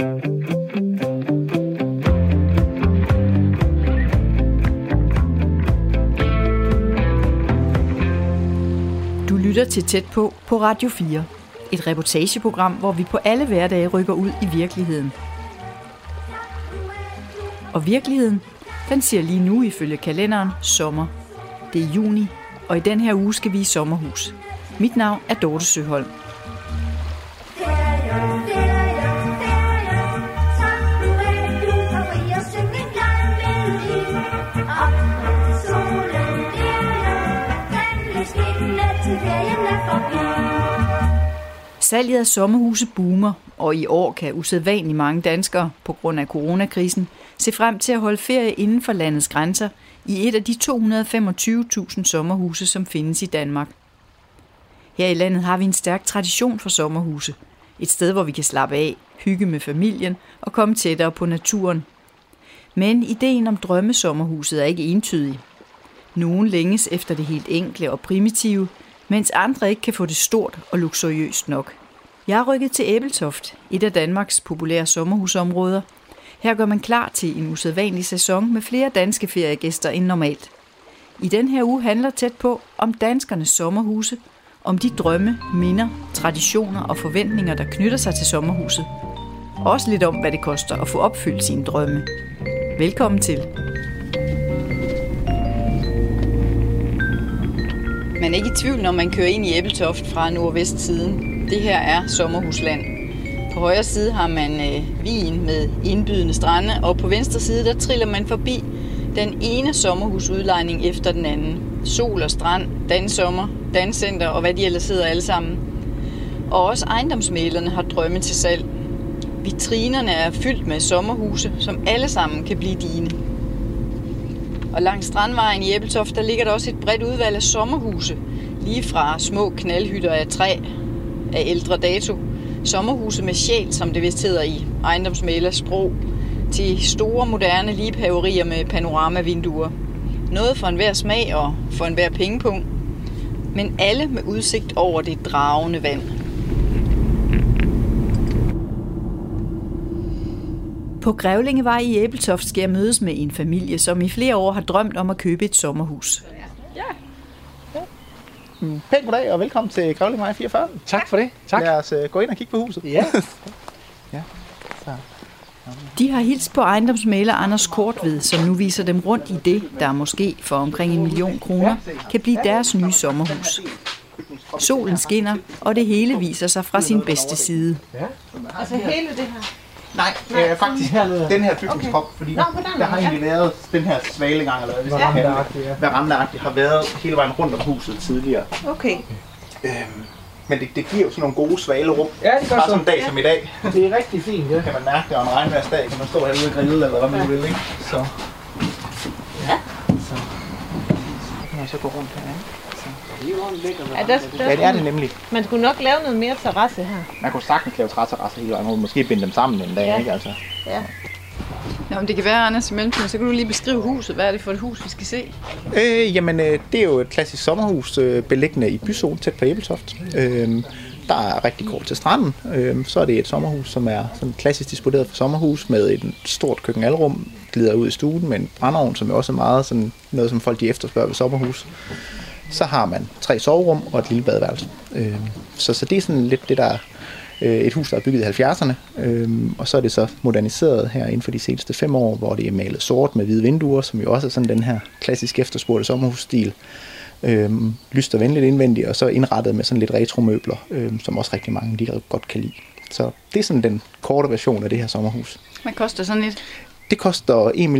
Du lytter til Tæt på på Radio 4. Et reportageprogram, hvor vi på alle hverdage rykker ud i virkeligheden. Og virkeligheden, den siger lige nu ifølge kalenderen sommer. Det er juni, og i den her uge skal vi i sommerhus. Mit navn er Dorte Søholm. Salget af sommerhuse boomer, og i år kan usædvanligt mange danskere på grund af coronakrisen se frem til at holde ferie inden for landets grænser i et af de 225.000 sommerhuse, som findes i Danmark. Her i landet har vi en stærk tradition for sommerhuse. Et sted, hvor vi kan slappe af, hygge med familien og komme tættere på naturen. Men ideen om drømmesommerhuset er ikke entydig. Nogen længes efter det helt enkle og primitive, mens andre ikke kan få det stort og luksuriøst nok. Jeg er rykket til Æbeltoft, et af Danmarks populære sommerhusområder. Her gør man klar til en usædvanlig sæson med flere danske feriegæster end normalt. I den her uge handler tæt på om danskernes sommerhuse, om de drømme, minder, traditioner og forventninger, der knytter sig til sommerhuset. Også lidt om, hvad det koster at få opfyldt sine drømme. Velkommen til. Man er ikke i tvivl, når man kører ind i Æbeltoft fra nordvestsiden. Det her er sommerhusland. På højre side har man øh, vin med indbydende strande, og på venstre side der triller man forbi den ene sommerhusudlejning efter den anden. Sol og strand, dansommer, danscenter og hvad de ellers hedder alle sammen. Og også ejendomsmælerne har drømme til salg. Vitrinerne er fyldt med sommerhuse, som alle sammen kan blive dine. Og langs Strandvejen i Æbeltoft, der ligger der også et bredt udvalg af sommerhuse. Lige fra små knaldhytter af træ af ældre dato, sommerhuse med sjæl, som det vist hedder i ejendomsmælers sprog, til store moderne liebhaverier med panoramavinduer. Noget for enhver smag og for enhver pengepunkt, men alle med udsigt over det dragende vand. På Grævlingevej i Æbeltoft skal jeg mødes med en familie, som i flere år har drømt om at købe et sommerhus. Mm, Pænt goddag og velkommen til Grævlingvej 44. Tak for det. Tak. Lad os uh, gå ind og kigge på huset. Ja. ja. Så. De har hilst på ejendomsmaler Anders Kortved, som nu viser dem rundt i det, der måske for omkring en million kroner kan blive deres nye sommerhus. Solen skinner, og det hele viser sig fra sin bedste side. Altså hele det her? Nej, øh, faktisk den her bygningskrop, okay. fordi Nå, den der har egentlig været den her svalegang, eller hvad kalde ja. det. Verandaagtig har været hele vejen rundt om huset tidligere. Okay. Øhm, men det, det giver jo sådan nogle gode svalerum. Ja, det gør Bare så. sådan en dag som i dag, Det er rigtig fint, ja. kan man mærke det, og en regnværsdag kan man stå herude og grille, eller hvad man nu vil, ikke? Så. Ja. Så. Kan jeg så gå rundt her, ikke? Ja, der, der, Ja, det er det nemlig. Man skulle nok lave noget mere terrasse her. Man kunne sagtens lave træterrasser hele vejen rundt. Måske binde dem sammen en dag, Ja. ikke? Altså. Nå, men det kan være, Anders, i mellemtiden, så kan du lige beskrive huset. Hvad er det for et hus, vi skal se? Øh, jamen, øh, det er jo et klassisk sommerhus øh, beliggende i byzone tæt på Æbeltoft. Øh, der er rigtig kort til stranden. Øh, så er det et sommerhus, som er sådan klassisk disponeret for sommerhus med et stort køkkenalrum, glider ud i stuen med en brændeovn, som er også meget sådan noget, som folk de efterspørger ved sommerhus. Så har man tre soverum og et lille badeværelse. Øh, så, så det er sådan lidt det, der er øh, et hus, der er bygget i 70'erne. Øh, og så er det så moderniseret her inden for de seneste fem år, hvor det er malet sort med hvide vinduer, som jo også er sådan den her klassisk efterspurgte sommerhusstil. Øh, lyst og venligt indvendigt, og så indrettet med sådan lidt retromøbler, øh, som også rigtig mange de godt kan lide. Så det er sådan den korte version af det her sommerhus. Hvad koster sådan et? Det koster 1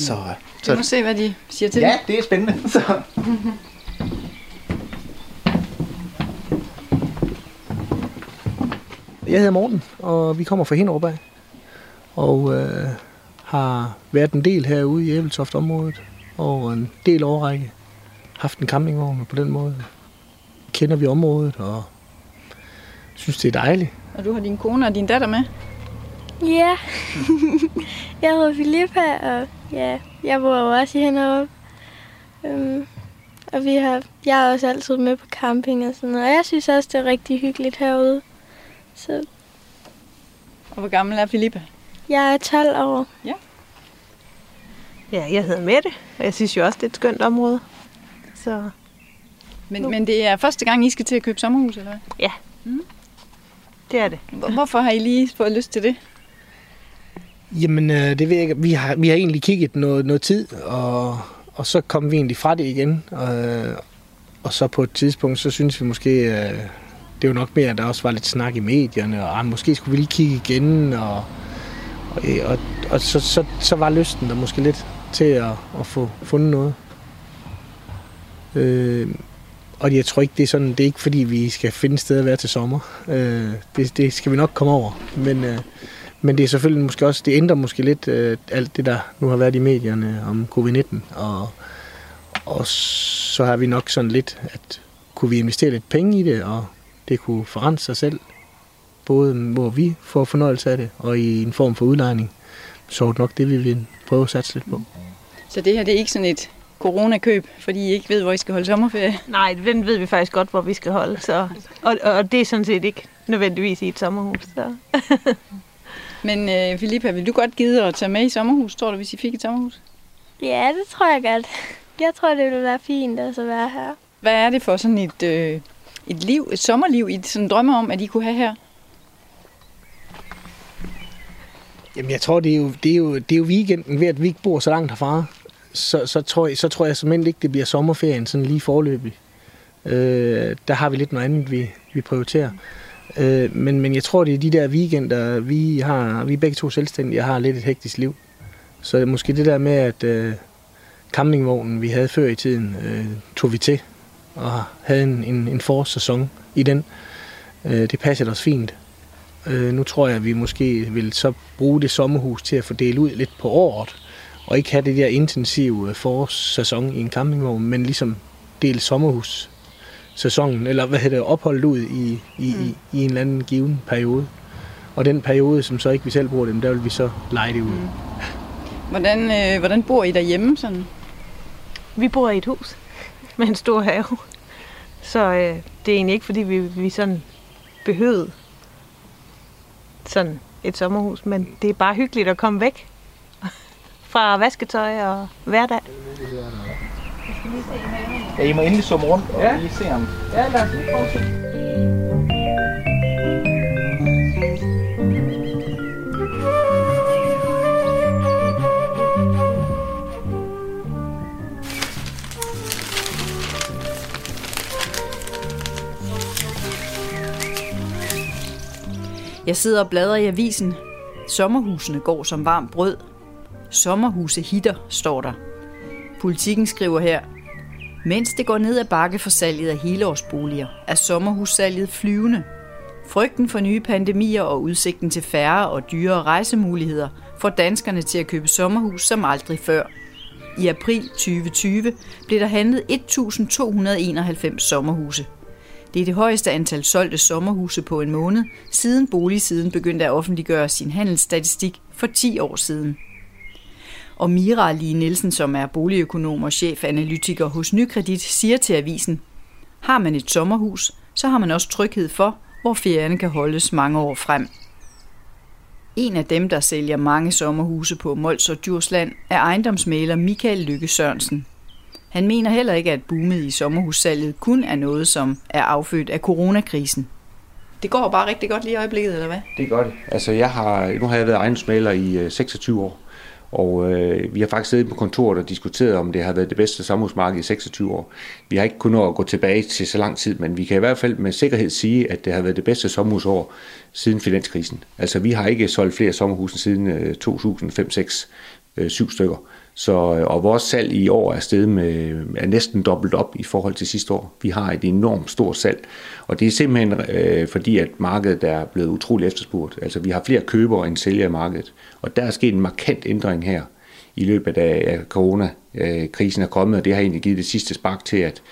og 95.000. Ja, så, Vi må så se, hvad de siger til ja, det. det er spændende. Så. Jeg hedder Morten, og vi kommer fra Hinderup af. Og øh, har været en del herude i Æbeltoft-området over en del årrække. Haft en campingvogn, og på den måde kender vi området, og synes, det er dejligt. Og du har din kone og din datter med. Ja, jeg hedder Filippa, og ja, jeg bor jo også i Hinderup. Um, og vi har, jeg er også altid med på camping og sådan noget. Og jeg synes også, det er rigtig hyggeligt herude. Så Og hvor gammel er Filippa? Jeg er 12 år. Ja, jeg hedder Mette, og jeg synes jo også, det er et skønt område. Så Men, men det er første gang, I skal til at købe sommerhus, eller hvad? det er det. Hvor- Hvorfor har I lige fået lyst til det? Jamen, øh, det ved jeg ikke. Vi har, vi har egentlig kigget noget, noget tid, og, og så kom vi egentlig fra det igen. Og, og så på et tidspunkt, så synes vi måske, øh, det var nok mere, at der også var lidt snak i medierne, og ah, måske skulle vi lige kigge igen, og, og, øh, og, og så, så, så var lysten der måske lidt til at, at få fundet noget. Øh, og jeg tror ikke, det er sådan, det er ikke fordi, vi skal finde et sted at være til sommer. Øh, det, det skal vi nok komme over. Men, øh, men det er selvfølgelig måske også, det ændrer måske lidt øh, alt det, der nu har været i medierne om covid-19. Og, og så har vi nok sådan lidt, at kunne vi investere lidt penge i det, og det kunne forrente sig selv, både hvor vi får fornøjelse af det, og i en form for udlejning, så er det nok det, vi vil prøve at satse lidt på. Så det her det er ikke sådan et coronakøb, fordi I ikke ved, hvor I skal holde sommerferie? Nej, den ved vi faktisk godt, hvor vi skal holde. Så. Og, og det er sådan set ikke nødvendigvis i et sommerhus. Så. Men øh, Filippa, vil du godt gide at tage med i sommerhus, tror du, hvis I fik et sommerhus? Ja, det tror jeg godt. Jeg tror, det ville være fint at så være her. Hvad er det for sådan et, øh, et liv, et sommerliv, I sådan drømmer om, at I kunne have her? Jamen, jeg tror, det er jo, det er jo, det er jo weekenden ved, at vi ikke bor så langt herfra. Så, så, tror, jeg, så tror jeg simpelthen ikke, det bliver sommerferien sådan lige forløbig. Øh, der har vi lidt noget andet, vi, vi prioriterer. Øh, men, men jeg tror, det er de der weekender, vi har, vi er begge to selvstændige, og har lidt et hektisk liv. Så måske det der med, at øh, campingvognen, vi havde før i tiden, øh, tog vi til og havde en, en, en forårssæson i den. Øh, det passede os fint. Øh, nu tror jeg, at vi måske vil så bruge det sommerhus til at fordele ud lidt på året, og ikke have det der intensive forårssæson i en campingvogn, men ligesom dele sommerhus sæsonen, eller hvad hedder det, opholdet ud i, i, mm. i, i en eller anden given periode. Og den periode, som så ikke vi selv bruger dem, der vil vi så lege det ud. Mm. Hvordan, øh, hvordan bor I derhjemme? Sådan? Vi bor i et hus med en stor have. Så øh, det er egentlig ikke, fordi vi, vi sådan behøvede sådan et sommerhus, men det er bare hyggeligt at komme væk fra vasketøj og hverdag. Ja, I må endelig summe rundt og ja. lige se om... Ja, lad os lige prøve at se. Jeg sidder og bladrer i avisen. Sommerhusene går som varmt brød. Sommerhuse hitter, står der. Politikken skriver her, mens det går ned ad bakke for salget af helårsboliger, er sommerhussalget flyvende. Frygten for nye pandemier og udsigten til færre og dyrere rejsemuligheder får danskerne til at købe sommerhus som aldrig før. I april 2020 blev der handlet 1.291 sommerhuse. Det er det højeste antal solgte sommerhuse på en måned, siden boligsiden begyndte at offentliggøre sin handelsstatistik for 10 år siden. Og Mira Lige Nielsen, som er boligøkonom og chefanalytiker hos Nykredit, siger til avisen, har man et sommerhus, så har man også tryghed for, hvor ferierne kan holdes mange år frem. En af dem, der sælger mange sommerhuse på Mols og Djursland, er ejendomsmaler Michael Lykke Sørensen. Han mener heller ikke, at boomet i sommerhussalget kun er noget, som er affødt af coronakrisen. Det går bare rigtig godt lige i øjeblikket, eller hvad? Det gør det. Altså, jeg har, nu har jeg været ejendomsmaler i øh, 26 år, og øh, vi har faktisk siddet på kontoret og diskuteret, om det har været det bedste sommerhusmarked i 26 år. Vi har ikke kunnet at gå tilbage til så lang tid, men vi kan i hvert fald med sikkerhed sige, at det har været det bedste sommerhusår siden finanskrisen. Altså, vi har ikke solgt flere sommerhuse siden øh, 2005, 6, øh, 7 stykker. Så, øh, og vores salg i år er steget med er næsten dobbelt op i forhold til sidste år. Vi har et enormt stort salg, og det er simpelthen øh, fordi, at markedet er blevet utrolig efterspurgt. Altså vi har flere købere end sælgere i markedet, og der er sket en markant ændring her i løbet af coronakrisen øh, er kommet, og det har egentlig givet det sidste spark til, at,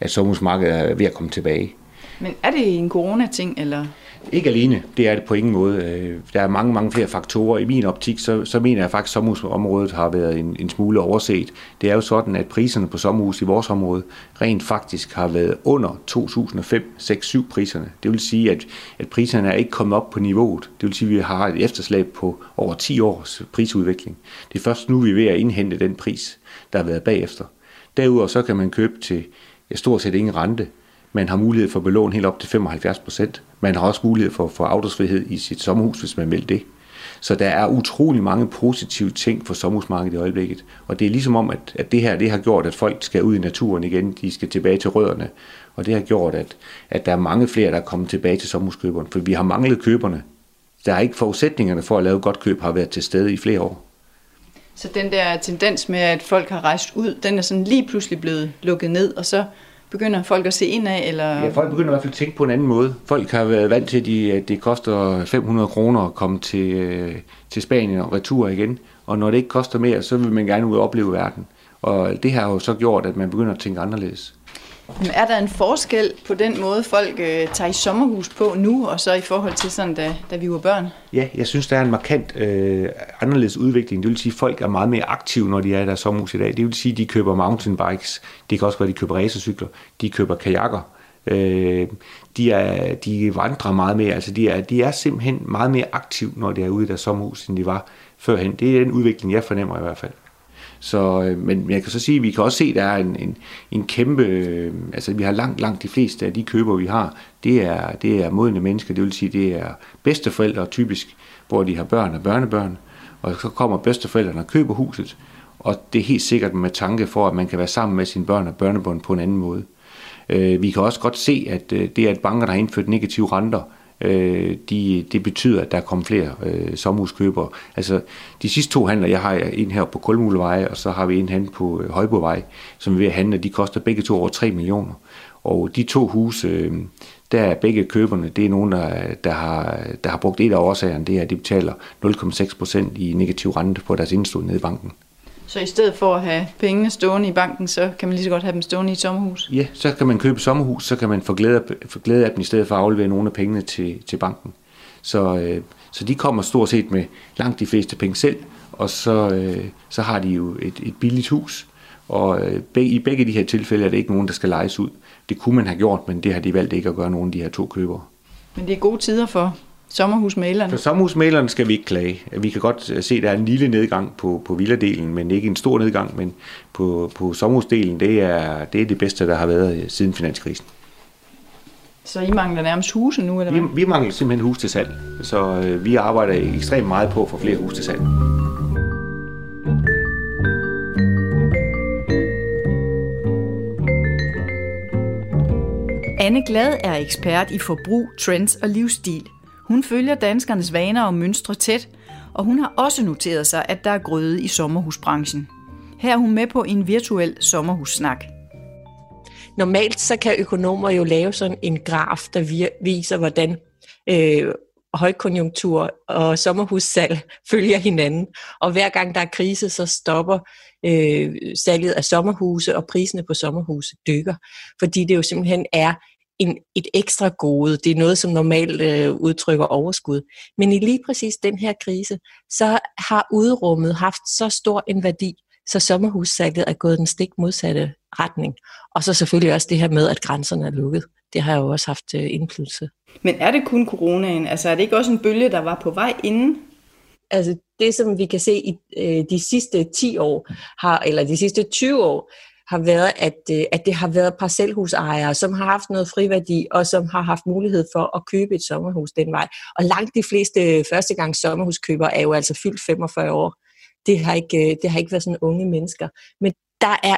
at sommerhusmarkedet er ved at komme tilbage. Men er det en corona-ting, eller? Ikke alene, det er det på ingen måde. Øh, der er mange, mange flere faktorer. I min optik, så, så mener jeg faktisk, at sommerhusområdet har været en, en smule overset. Det er jo sådan, at priserne på sommerhus i vores område rent faktisk har været under 2005 6-7 priserne. Det vil sige, at, at priserne er ikke kommet op på niveauet. Det vil sige, at vi har et efterslæb på over 10 års prisudvikling. Det er først nu, vi er ved at indhente den pris, der har været bagefter. Derudover så kan man købe til ja, stort set ingen rente. Man har mulighed for belån helt op til 75 procent. Man har også mulighed for at få afdragsfrihed i sit sommerhus, hvis man vil det. Så der er utrolig mange positive ting for sommerhusmarkedet i øjeblikket. Og det er ligesom om, at, at det her det har gjort, at folk skal ud i naturen igen. De skal tilbage til rødderne. Og det har gjort, at, at der er mange flere, der er kommet tilbage til sommerhuskøberne. For vi har manglet køberne. Der er ikke forudsætningerne for at lave godt køb har været til stede i flere år. Så den der tendens med, at folk har rejst ud, den er sådan lige pludselig blevet lukket ned, og så begynder folk at se ind af? Eller? Ja, folk begynder i hvert fald at tænke på en anden måde. Folk har været vant til, at det koster 500 kroner at komme til, øh, til Spanien og retur igen. Og når det ikke koster mere, så vil man gerne ud og opleve verden. Og det har jo så gjort, at man begynder at tænke anderledes. Men er der en forskel på den måde, folk øh, tager i sommerhus på nu, og så i forhold til sådan, da, da vi var børn? Ja, jeg synes, der er en markant øh, anderledes udvikling. Det vil sige, at folk er meget mere aktive, når de er i deres sommerhus i dag. Det vil sige, at de køber mountainbikes. Det kan også være, at de køber racercykler. De køber kajakker. Øh, de, er, de vandrer meget mere. Altså, de er, de er simpelthen meget mere aktive, når de er ude i deres sommerhus, end de var førhen. Det er den udvikling, jeg fornemmer i hvert fald. Så, øh, men jeg kan så sige, at vi kan også se, at der er en, en, en kæmpe, øh, altså vi har langt, langt de fleste af de køber, vi har, det er, det er modne mennesker, det vil sige, det er bedsteforældre typisk, hvor de har børn og børnebørn, og så kommer bedsteforældrene og køber huset, og det er helt sikkert med tanke for, at man kan være sammen med sine børn og børnebørn på en anden måde. Øh, vi kan også godt se, at øh, det, at banker, der har indført negative renter, øh, de, det betyder, at der kommer flere øh, sommerhuskøbere. Altså, de sidste to handler, jeg har en her på Kulmulevej, og så har vi en handel på øh, Højbovej, som er ved at handle, de koster begge to over 3 millioner. Og de to huse, øh, der er begge køberne, det er nogen, der, der, har, der har brugt et af årsagerne, det er, at de betaler 0,6 procent i negativ rente på deres indstående nede i banken. Så i stedet for at have pengene stående i banken, så kan man lige så godt have dem stående i et sommerhus? Ja, så kan man købe sommerhus, så kan man få glæde, få glæde af dem i stedet for at aflevere nogle af pengene til, til banken. Så, øh, så de kommer stort set med langt de fleste penge selv, og så, øh, så har de jo et, et billigt hus. Og øh, i begge de her tilfælde er det ikke nogen, der skal lejes ud. Det kunne man have gjort, men det har de valgt ikke at gøre nogen af de her to købere. Men det er gode tider for Sommerhusmalerne? For sommerhusmalerne skal vi ikke klage. Vi kan godt se, at der er en lille nedgang på, på villadelen, men ikke en stor nedgang, men på, på sommerhusdelen, det er, det er det bedste, der har været siden finanskrisen. Så I mangler nærmest huse nu, eller hvad? Vi, vi mangler simpelthen hus til salg, så øh, vi arbejder ekstremt meget på at få flere hus til salg. Anne Glad er ekspert i forbrug, trends og livsstil – hun følger danskernes vaner og mønstre tæt, og hun har også noteret sig, at der er grøde i sommerhusbranchen. Her er hun med på en virtuel sommerhussnak. Normalt så kan økonomer jo lave sådan en graf, der viser, hvordan øh, højkonjunktur og sommerhussalg følger hinanden. Og hver gang der er krise, så stopper øh, salget af sommerhuse, og priserne på sommerhuse dykker. Fordi det jo simpelthen er en, et ekstra gode. Det er noget, som normalt øh, udtrykker overskud. Men i lige præcis den her krise, så har udrummet haft så stor en værdi, så sommerhussalget er gået den stik modsatte retning. Og så selvfølgelig også det her med, at grænserne er lukket. Det har jo også haft øh, indflydelse. Men er det kun coronaen? Altså er det ikke også en bølge, der var på vej inden? Altså det, som vi kan se i øh, de sidste 10 år, har, eller de sidste 20 år, har været, at, øh, at det har været parcelhusejere, som har haft noget friværdi, og som har haft mulighed for at købe et sommerhus den vej. Og langt de fleste førstegangs sommerhuskøbere er jo altså fyldt 45 år. Det har ikke, øh, det har ikke været sådan unge mennesker. Men der er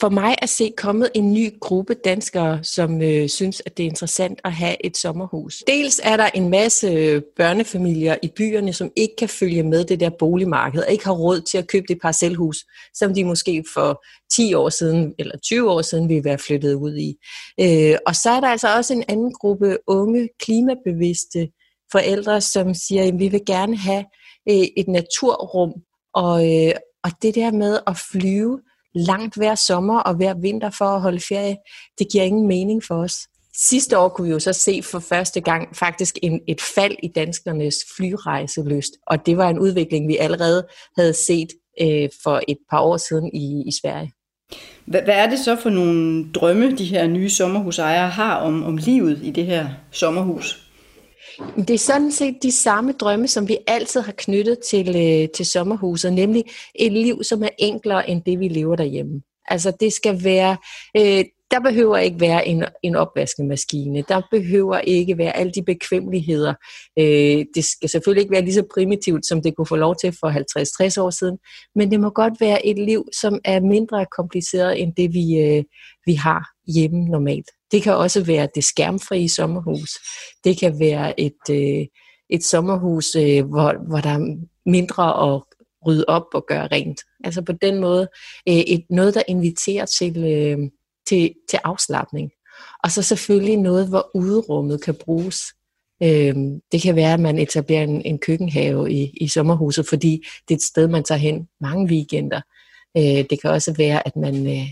for mig at se kommet en ny gruppe danskere, som øh, synes, at det er interessant at have et sommerhus. Dels er der en masse øh, børnefamilier i byerne, som ikke kan følge med det der boligmarked, og ikke har råd til at købe det parcelhus, som de måske for 10 år siden eller 20 år siden ville være flyttet ud i. Øh, og så er der altså også en anden gruppe unge, klimabevidste forældre, som siger, at vi vil gerne have øh, et naturrum, og, øh, og det der med at flyve, langt hver sommer og hver vinter for at holde ferie, det giver ingen mening for os. sidste år kunne vi jo så se for første gang faktisk en, et fald i danskernes flyrejseløst, og det var en udvikling, vi allerede havde set øh, for et par år siden i, i Sverige. Hvad, hvad er det så for nogle drømme, de her nye sommerhusejere har om, om livet i det her sommerhus? Det er sådan set de samme drømme, som vi altid har knyttet til, øh, til sommerhuset, nemlig et liv, som er enklere end det, vi lever derhjemme. Altså det skal være, øh, der behøver ikke være en, en opvaskemaskine, der behøver ikke være alle de bekvemmeligheder. Øh, det skal selvfølgelig ikke være lige så primitivt, som det kunne få lov til for 50-60 år siden, men det må godt være et liv, som er mindre kompliceret end det, vi, øh, vi har hjemme normalt. Det kan også være det skærmfrie sommerhus. Det kan være et, øh, et sommerhus, øh, hvor, hvor der er mindre at rydde op og gøre rent. Altså på den måde øh, et, noget, der inviterer til, øh, til, til afslappning. Og så selvfølgelig noget, hvor uderummet kan bruges. Øh, det kan være, at man etablerer en, en køkkenhave i, i sommerhuset, fordi det er et sted, man tager hen mange weekender. Øh, det kan også være, at man, øh,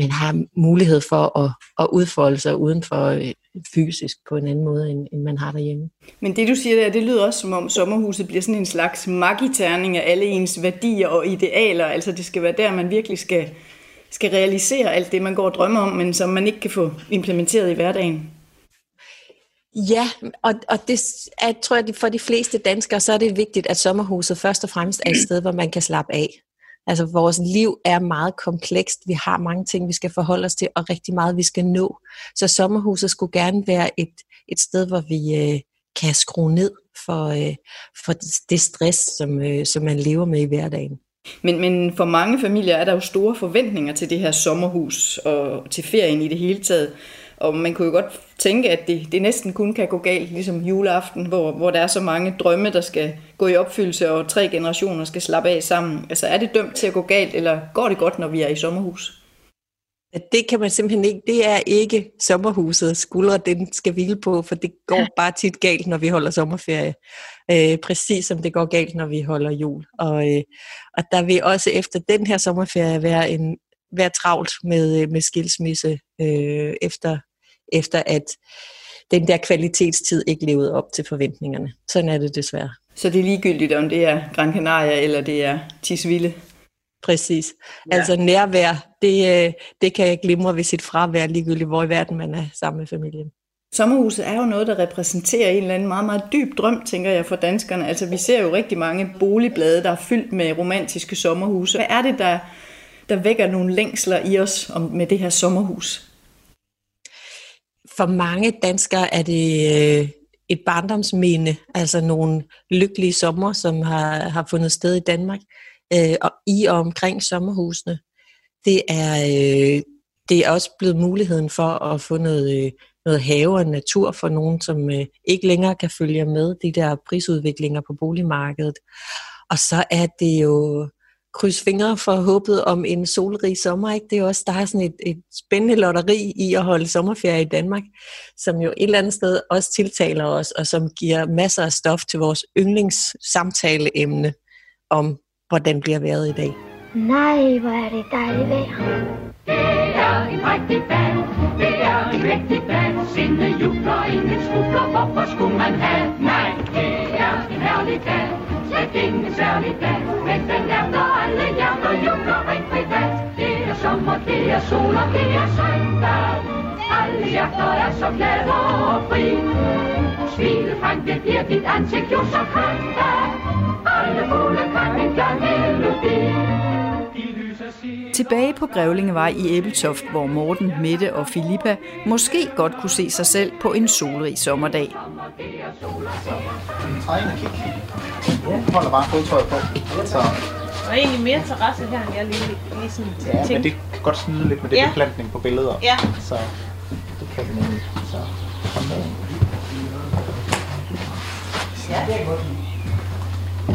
man har mulighed for at, at udfolde sig uden for øh, fysisk på en anden måde, end, end man har derhjemme. Men det du siger der, det lyder også som om sommerhuset bliver sådan en slags magiterning af alle ens værdier og idealer. Altså det skal være der, man virkelig skal, skal realisere alt det, man går og drømmer om, men som man ikke kan få implementeret i hverdagen. Ja, og, og det er, tror jeg, for de fleste danskere, så er det vigtigt, at sommerhuset først og fremmest er et sted, hvor man kan slappe af. Altså vores liv er meget komplekst. Vi har mange ting, vi skal forholde os til, og rigtig meget, vi skal nå. Så sommerhuset skulle gerne være et, et sted, hvor vi øh, kan skrue ned for, øh, for det stress, som, øh, som man lever med i hverdagen. Men, men for mange familier er der jo store forventninger til det her sommerhus og til ferien i det hele taget. Og man kunne jo godt tænke, at det, det næsten kun kan gå galt, ligesom juleaften, hvor, hvor der er så mange drømme, der skal gå i opfyldelse, og tre generationer skal slappe af sammen. Altså er det dømt til at gå galt, eller går det godt, når vi er i sommerhus? Det kan man simpelthen ikke. Det er ikke sommerhuset skuldre, den skal hvile på, for det går bare tit galt, når vi holder sommerferie. Øh, præcis som det går galt, når vi holder jul. Og, øh, og der vil også efter den her sommerferie være, en, være travlt med, med skilsmisse øh, efter efter at den der kvalitetstid ikke levede op til forventningerne. Sådan er det desværre. Så det er ligegyldigt, om det er Gran Canaria eller det er Tisvilde? Præcis. Ja. Altså nærvær, det, øh, det kan glimre ved sit fravær, ligegyldigt hvor i verden man er sammen med familien. Sommerhuset er jo noget, der repræsenterer en eller anden meget, meget dyb drøm, tænker jeg, for danskerne. Altså, vi ser jo rigtig mange boligblade, der er fyldt med romantiske sommerhuse. Hvad er det, der, der vækker nogle længsler i os om, med det her sommerhus? For mange danskere er det øh, et barndomsminde, altså nogle lykkelige sommer, som har, har fundet sted i Danmark, øh, og i og omkring sommerhusene. Det er, øh, det er også blevet muligheden for at få noget, øh, noget have og natur for nogen, som øh, ikke længere kan følge med de der prisudviklinger på boligmarkedet. Og så er det jo krydse fingre for håbet om en solrig sommer. Ikke? Det er også, der er sådan et, et spændende lotteri i at holde sommerferie i Danmark, som jo et eller andet sted også tiltaler os, og som giver masser af stof til vores yndlingssamtaleemne om, hvordan bliver været i dag. Nej, hvor er det dejligt vejr. Det er en rigtig dag, det er en rigtig dag. Sinde jubler, ingen skubler, hvorfor skulle man have? Nej, det er en herlig dag, slet ingen særlig dag. Men den er hjerter alle hjerter jubler rent privat. Det er sommer, det er sol og det er søndag. Alle hjerter er så glade og fri. Smilet frem, det bliver dit ansigt jo så kønt Alle fugle kan en gang melodi. Tilbage på Grævlingevej i Æbeltoft, hvor Morten, Mette og Filippa måske godt kunne se sig selv på en solrig sommerdag. Og kig. Holder bare fodtøjet på. Så. Og egentlig mere terrasse her, end jeg lige, lige sådan Ja, tænkte. men det kan godt snyde lidt med det Ja. beplantning på billeder. Ja. Så det kan vi nemlig. Så kom med. Ja, det er godt.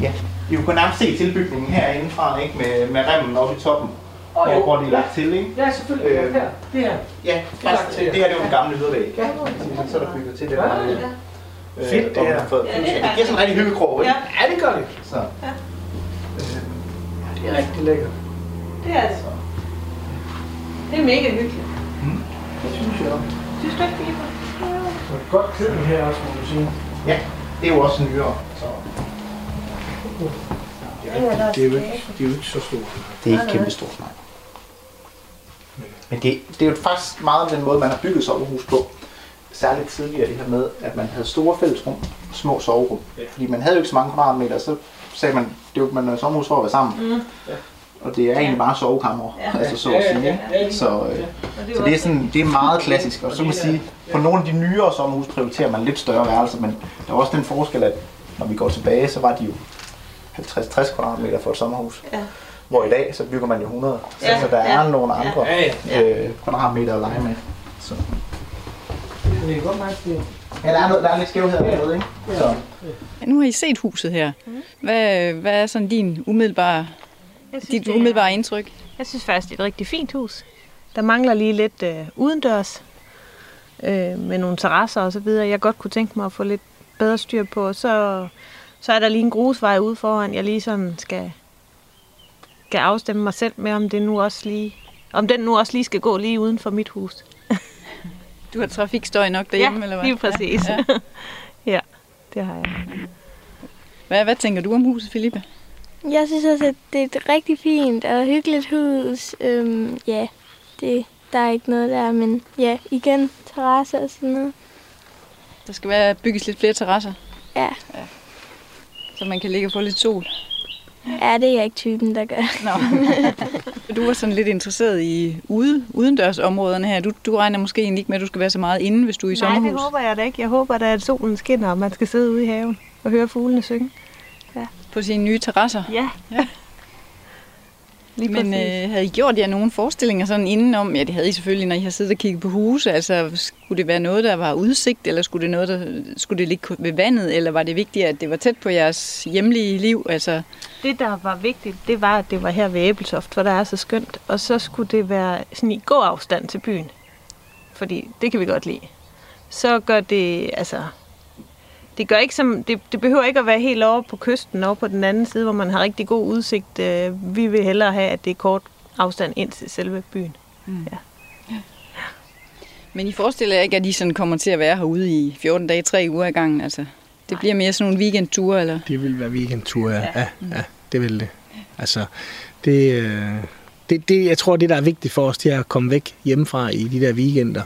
Ja, vi kunne nærmest se tilbygningen herindefra, ikke? Med, med remmen oppe i toppen. Åh, hvor, jo. hvor de er lagt til, ikke? Ja, selvfølgelig. Øh, her. Det her. Ja, faktisk, det, det her det er jo den gamle ydervæg. Ja. Så er der bygget til det. Ja, der, ja. øh, Fedt, det her. Ja, det er det giver sådan en rigtig hyggekrog, ikke? Ja. Ja, det gør det. Så. Det er rigtig lækkert. Det er det. Det er mega hyggeligt. Det synes jeg også. Synes du ikke, Filippa? Og et godt køkken her også, må du sige. Ja, det er jo også nyere. Så Det er, ikke, det er, jo, ikke, det er jo ikke så stort. det er ikke kæmpe stort, nej. Men det, det er jo faktisk meget den måde, man har bygget sommerhus på. Særligt tidligere det her med, at man havde store fællesrum og små soverum. Ja. Fordi man havde jo ikke så mange kvadratmeter, så sagde man, det var man er sommerhus for at være sammen. Mm. Og det er egentlig bare sovekammer, Ja. altså så at sige. ikke? Så, øh, så det er, sådan, det er meget klassisk. Og så kan man sige, på nogle af de nyere sommerhus prioriterer man lidt større værelser, men der er også den forskel, at når vi går tilbage, så var de jo 50-60 kvadratmeter for et sommerhus. Ja. Hvor i dag, så bygger man jo 100. Så, Ja, så der er ja, nogle andre Ja, ja. øh, kvadratmeter at lege med. Så. Det er godt det Ja, der er, noget, der er lidt skævhed med, ikke? Så. Ja, nu har I set huset her. Hvad, hvad er sådan din umiddelbare, synes, dit er- umiddelbare indtryk? Jeg synes faktisk, det er et rigtig fint hus. Der mangler lige lidt øh, udendørs øh, med nogle terrasser og så videre. Jeg godt kunne tænke mig at få lidt bedre styr på. Så, så er der lige en grusvej ude foran, jeg lige sådan skal, skal afstemme mig selv med, om det nu også lige, om den nu også lige skal gå lige uden for mit hus. Du har trafikstøj nok derhjemme, eller hvad? lige præcis. Ja. Ja. ja, det har jeg. Hvad, hvad tænker du om huset, Filippa? Jeg synes også, at det er et rigtig fint og hyggeligt hus. Øhm, ja, det, der er ikke noget der, men ja, igen, terrasse og sådan noget. Der skal være bygges lidt flere terrasser, Ja, så man kan ligge og få lidt sol. ja det er jeg ikke typen, der gør. Nå. du var sådan lidt interesseret i ude, udendørsområderne her. Du, du regner måske egentlig ikke med, at du skal være så meget inde, hvis du er i Nej, det sommerhus. håber jeg da ikke. Jeg håber da, at solen skinner, og man skal sidde ude i haven og høre fuglene synge. På sine nye terrasser. Ja. Ja. Lige Men øh, havde I gjort jer nogle forestillinger sådan indenom? Ja, det havde I selvfølgelig, når I har siddet og kigget på huse. Altså, skulle det være noget, der var udsigt, eller skulle det, noget, der, skulle det ligge ved vandet, eller var det vigtigt, at det var tæt på jeres hjemlige liv? Altså, Det, der var vigtigt, det var, at det var her ved Æbeltoft, for der er så skønt. Og så skulle det være sådan i gåafstand til byen. Fordi det kan vi godt lide. Så gør det, altså... Det, gør ikke som, det, det behøver ikke at være helt over på kysten, over på den anden side, hvor man har rigtig god udsigt. Øh, Vi vil hellere have, at det er kort afstand ind til selve byen. men I forestiller jer ikke, at I sådan kommer til at være herude i 14 dage, 3 uger i gangen? Altså, det bliver mere sådan nogle weekendture, eller? Det vil være weekendtur, ja. Ja, ja det vil det. Altså, det, øh, det, det, jeg tror, det, der er vigtigt for os, det er at komme væk hjemmefra i de der weekender.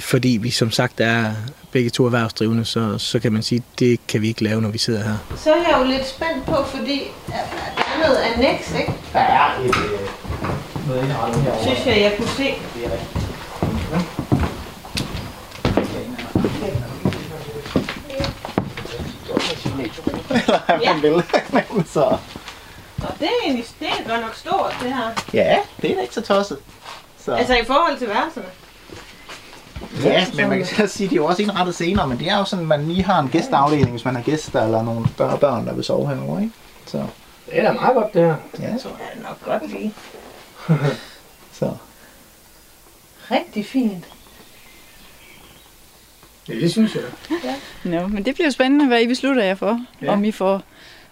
Fordi vi som sagt er begge to erhvervsdrivende, så, så kan man sige, det kan vi ikke lave, når vi sidder her. Så er jeg jo lidt spændt på, fordi der er noget annex, ikke? Der er et, øh, noget indrettet herovre. Synes jeg, jeg kunne se. Det er rigtigt. Ja. ja. så, Og det er, egentlig, det er godt nok stort, det her. ja, det er da ikke så tosset. Så, Altså i forhold til værelserne. Ja, men man kan så sige, det er jo også indrettet senere, men det er jo sådan, at man lige har en gæsteafdeling, hvis man har gæster eller nogle større børn, der vil sove herovre, ikke? Så, Det er da meget godt, det her. ja, Så er det nok godt lige. så. Rigtig fint. Ja, det synes jeg. Nå, men det bliver jo spændende, hvad I beslutter jer for. Ja. Ja. Om I får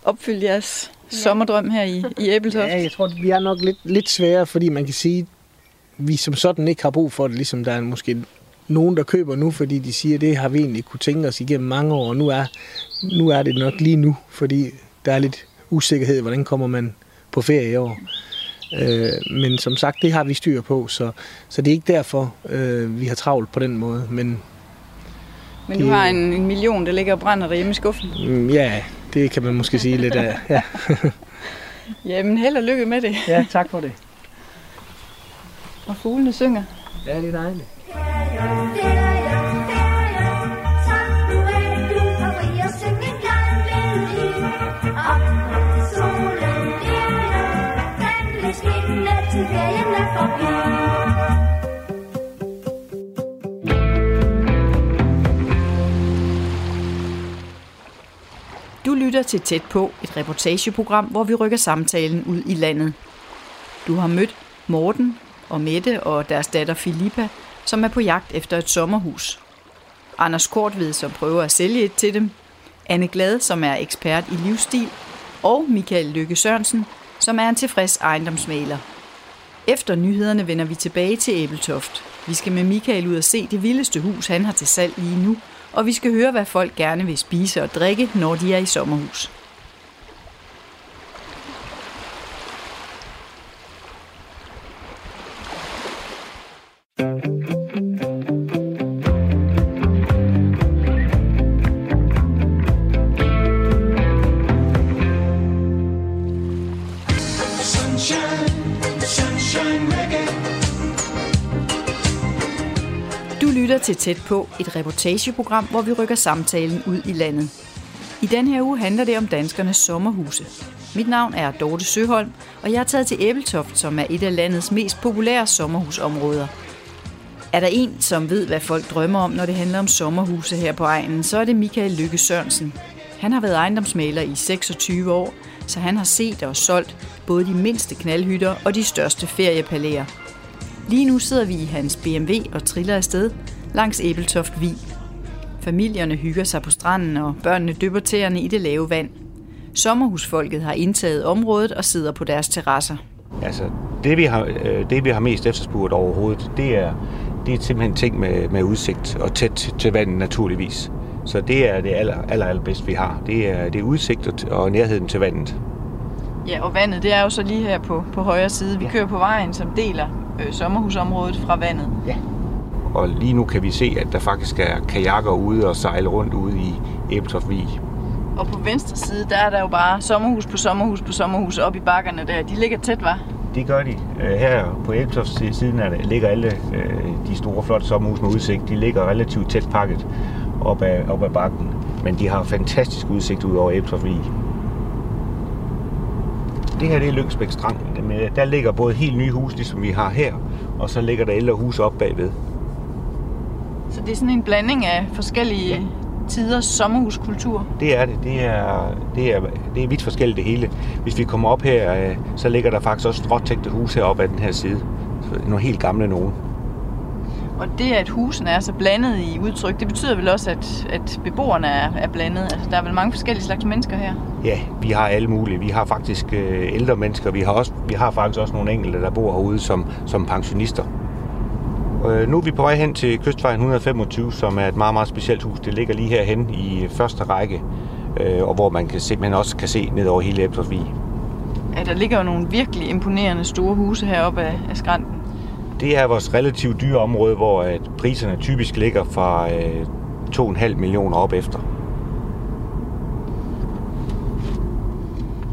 opfyldt jeres ja. sommerdrøm her i, i Æbeltoft. Ja, jeg tror, vi er nok lidt, lidt svære, fordi man kan sige, vi som sådan ikke har brug for det, ligesom der er måske nogen, der køber nu, fordi de siger, det har vi egentlig kunne tænke os igennem mange år, og nu er, nu er det nok lige nu, fordi der er lidt usikkerhed, hvordan kommer man på ferie i år. Øh, men som sagt, det har vi styr på, så, så det er ikke derfor, øh, vi har travlt på den måde. Men Men du det- har en, en million, der ligger og brænder derhjemme i skuffen. mm, ja, det kan man måske sige lidt af. Ja, Jamen, held og lykke med det. ja tak for det. Og fuglene synger. Ja, det er dejligt. Lytter til Tæt på, et reportageprogram, hvor vi rykker samtalen ud i landet. Du har mødt Morten og Mette og deres datter Filippa, som er på jagt efter et sommerhus. Anders Kortved, som prøver at sælge et til dem. Anne Glad, som er ekspert i livsstil. Og Michael Lykke Sørensen, som er en tilfreds ejendomsmaler. Efter nyhederne vender vi tilbage til Æbeltoft. Vi skal med Michael ud og se det vildeste hus, han har til salg lige nu, og vi skal høre, hvad folk gerne vil spise og drikke, når de er i sommerhus. Til Tæt på, et reportageprogram, hvor vi rykker samtalen ud i landet. I den her uge handler det om danskernes sommerhuse. Mit navn er Dorte Søholm, og jeg er taget til Æbeltoft, som er et af landets mest populære sommerhusområder. Er der en, som ved, hvad folk drømmer om, når det handler om sommerhuse her på egnen, så er det Michael Lykke Sørensen. Han har været ejendomsmaler i 26 år, så han har set og solgt både de mindste knaldhytter og de største feriepalæer. Lige nu sidder vi i hans BMW og triller afsted langs Æbeltoft Vig. Familierne hygger sig på stranden, og børnene dypper tæerne i det lave vand. Sommerhusfolket har indtaget området og sidder på deres terrasser. Altså, det vi har, øh, det, vi har mest efterspurgt overhovedet, det er, det er simpelthen ting med, med udsigt og tæt til vandet naturligvis. Så det er det aller, aller, allerbedste, vi har. Det er, det er udsigt og, og nærheden til vandet. Ja, og vandet, det er jo så lige her på, på højre side. Vi Ja. kører på vejen, som deler øh, sommerhusområdet fra vandet. Ja. Og lige nu kan vi se, at der faktisk er kajakker ude og sejle rundt ude i Æbeltoft Vig. Og på venstre side, der er der jo bare sommerhus på sommerhus på sommerhus op i bakkerne der. De ligger tæt, var. Det gør de. Øh, Her på Æbeltoft siden af det ligger alle øh, de store, flotte sommerhus med udsigt. De ligger relativt tæt pakket op ad, op ad bakken. Men de har fantastisk udsigt ud over Æbeltoft Vig. Det her det er Lyngsbæk Strand. Der ligger både helt nye huse, ligesom vi har her, og så ligger der ældre huse op bagved. Så det er sådan en blanding af forskellige Ja. tiders sommerhuskultur. Det er det. Det er, det er, det er vidt forskelligt det hele. Hvis vi kommer op her, øh, så ligger der faktisk også stråtægte huse heroppe ad den her side. Nogle helt gamle nogen. Og det, at husene er så blandet i udtryk, det betyder vel også, at, at beboerne er, er blandet. Altså, der er vel mange forskellige slags mennesker her. Ja, vi har alle mulige. Vi har faktisk øh, ældre mennesker. Vi har, også, vi har faktisk også nogle enkelte, der bor herude som, som pensionister. Øh, nu er vi på vej hen til Kystvejen 125, som er et meget, meget specielt hus. Det ligger lige herhen i første række, øh, og hvor man kan simpelthen også kan se ned over hele Ebsersvig. Ja, der ligger jo nogle virkelig imponerende store huse heroppe af, af skrænten. Det er vores relativt dyre område, hvor at priserne typisk ligger fra øh, 2,5 millioner op efter.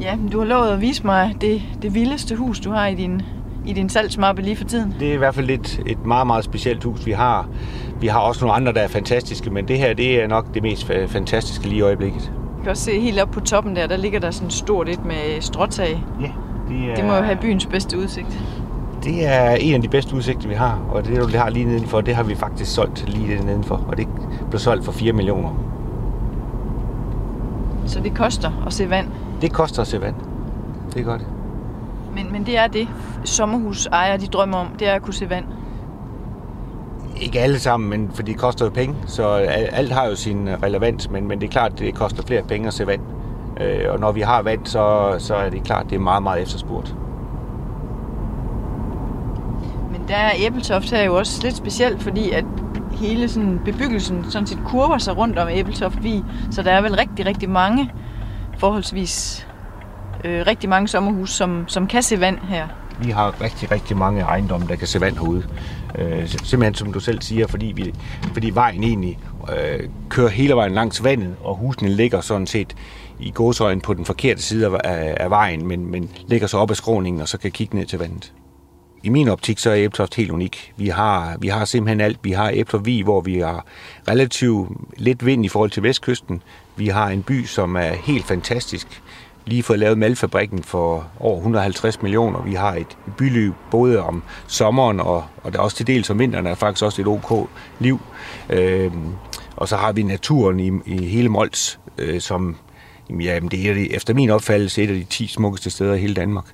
Ja, du har lovet at vise mig det, det vildeste hus, du har i din, i din salgsmappe lige for tiden. Det er i hvert fald et, et meget, meget specielt hus, vi har. Vi har også nogle andre, der er fantastiske, men det her det er nok det mest fa- fantastiske lige i øjeblikket. Du kan også se helt op på toppen der, der ligger der sådan stort et med stråtag. Ja, det er, Det må jo have byens bedste udsigt. Det er en af de bedste udsigter, vi har, og det, du har lige nedenfor, det har vi faktisk solgt lige nedenfor, og det blev solgt for 4 millioner. Så det koster at se vand. Det koster at se vand. Det er godt. Men, men det er det, sommerhusejere de drømmer om, det er at kunne se vand. Ikke alle sammen, men for det koster jo penge, så al- alt har jo sin relevans, men, men det er klart, det koster flere penge at se vand. Øh, og når vi har vand, så, så er det klart, det er meget, meget efterspurgt. Men der er Æbeltoft her jo også lidt specielt, fordi at hele sådan bebyggelsen sådan set kurver sig rundt om Æbeltoft Vig, så der er vel rigtig, rigtig mange, forholdsvis øh, rigtig mange sommerhus, som, som kan se vand her. Vi har rigtig, rigtig mange ejendomme, der kan se vand herude. Øh, simpelthen som du selv siger, fordi, vi, fordi vejen egentlig øh, kører hele vejen langs vandet, og husene ligger sådan set i gåsøjen på den forkerte side af, af, vejen, men, men ligger så op ad skråningen, og så kan kigge ned til vandet. I min optik så er Ebtoft helt unik. Vi har, vi har simpelthen alt. Vi har Ebtoft Vi, hvor vi har relativt lidt vind i forhold til vestkysten. Vi har en by, som er helt fantastisk. Lige fået lavet malfabrikken for over 150 millioner. Vi har et byliv både om sommeren og, og der er også til dels om vinteren er faktisk også et OK liv. Øhm, og så har vi naturen i, i hele Mols, øh, som jamen, det er efter min opfattelse et af de 10 smukkeste steder i hele Danmark.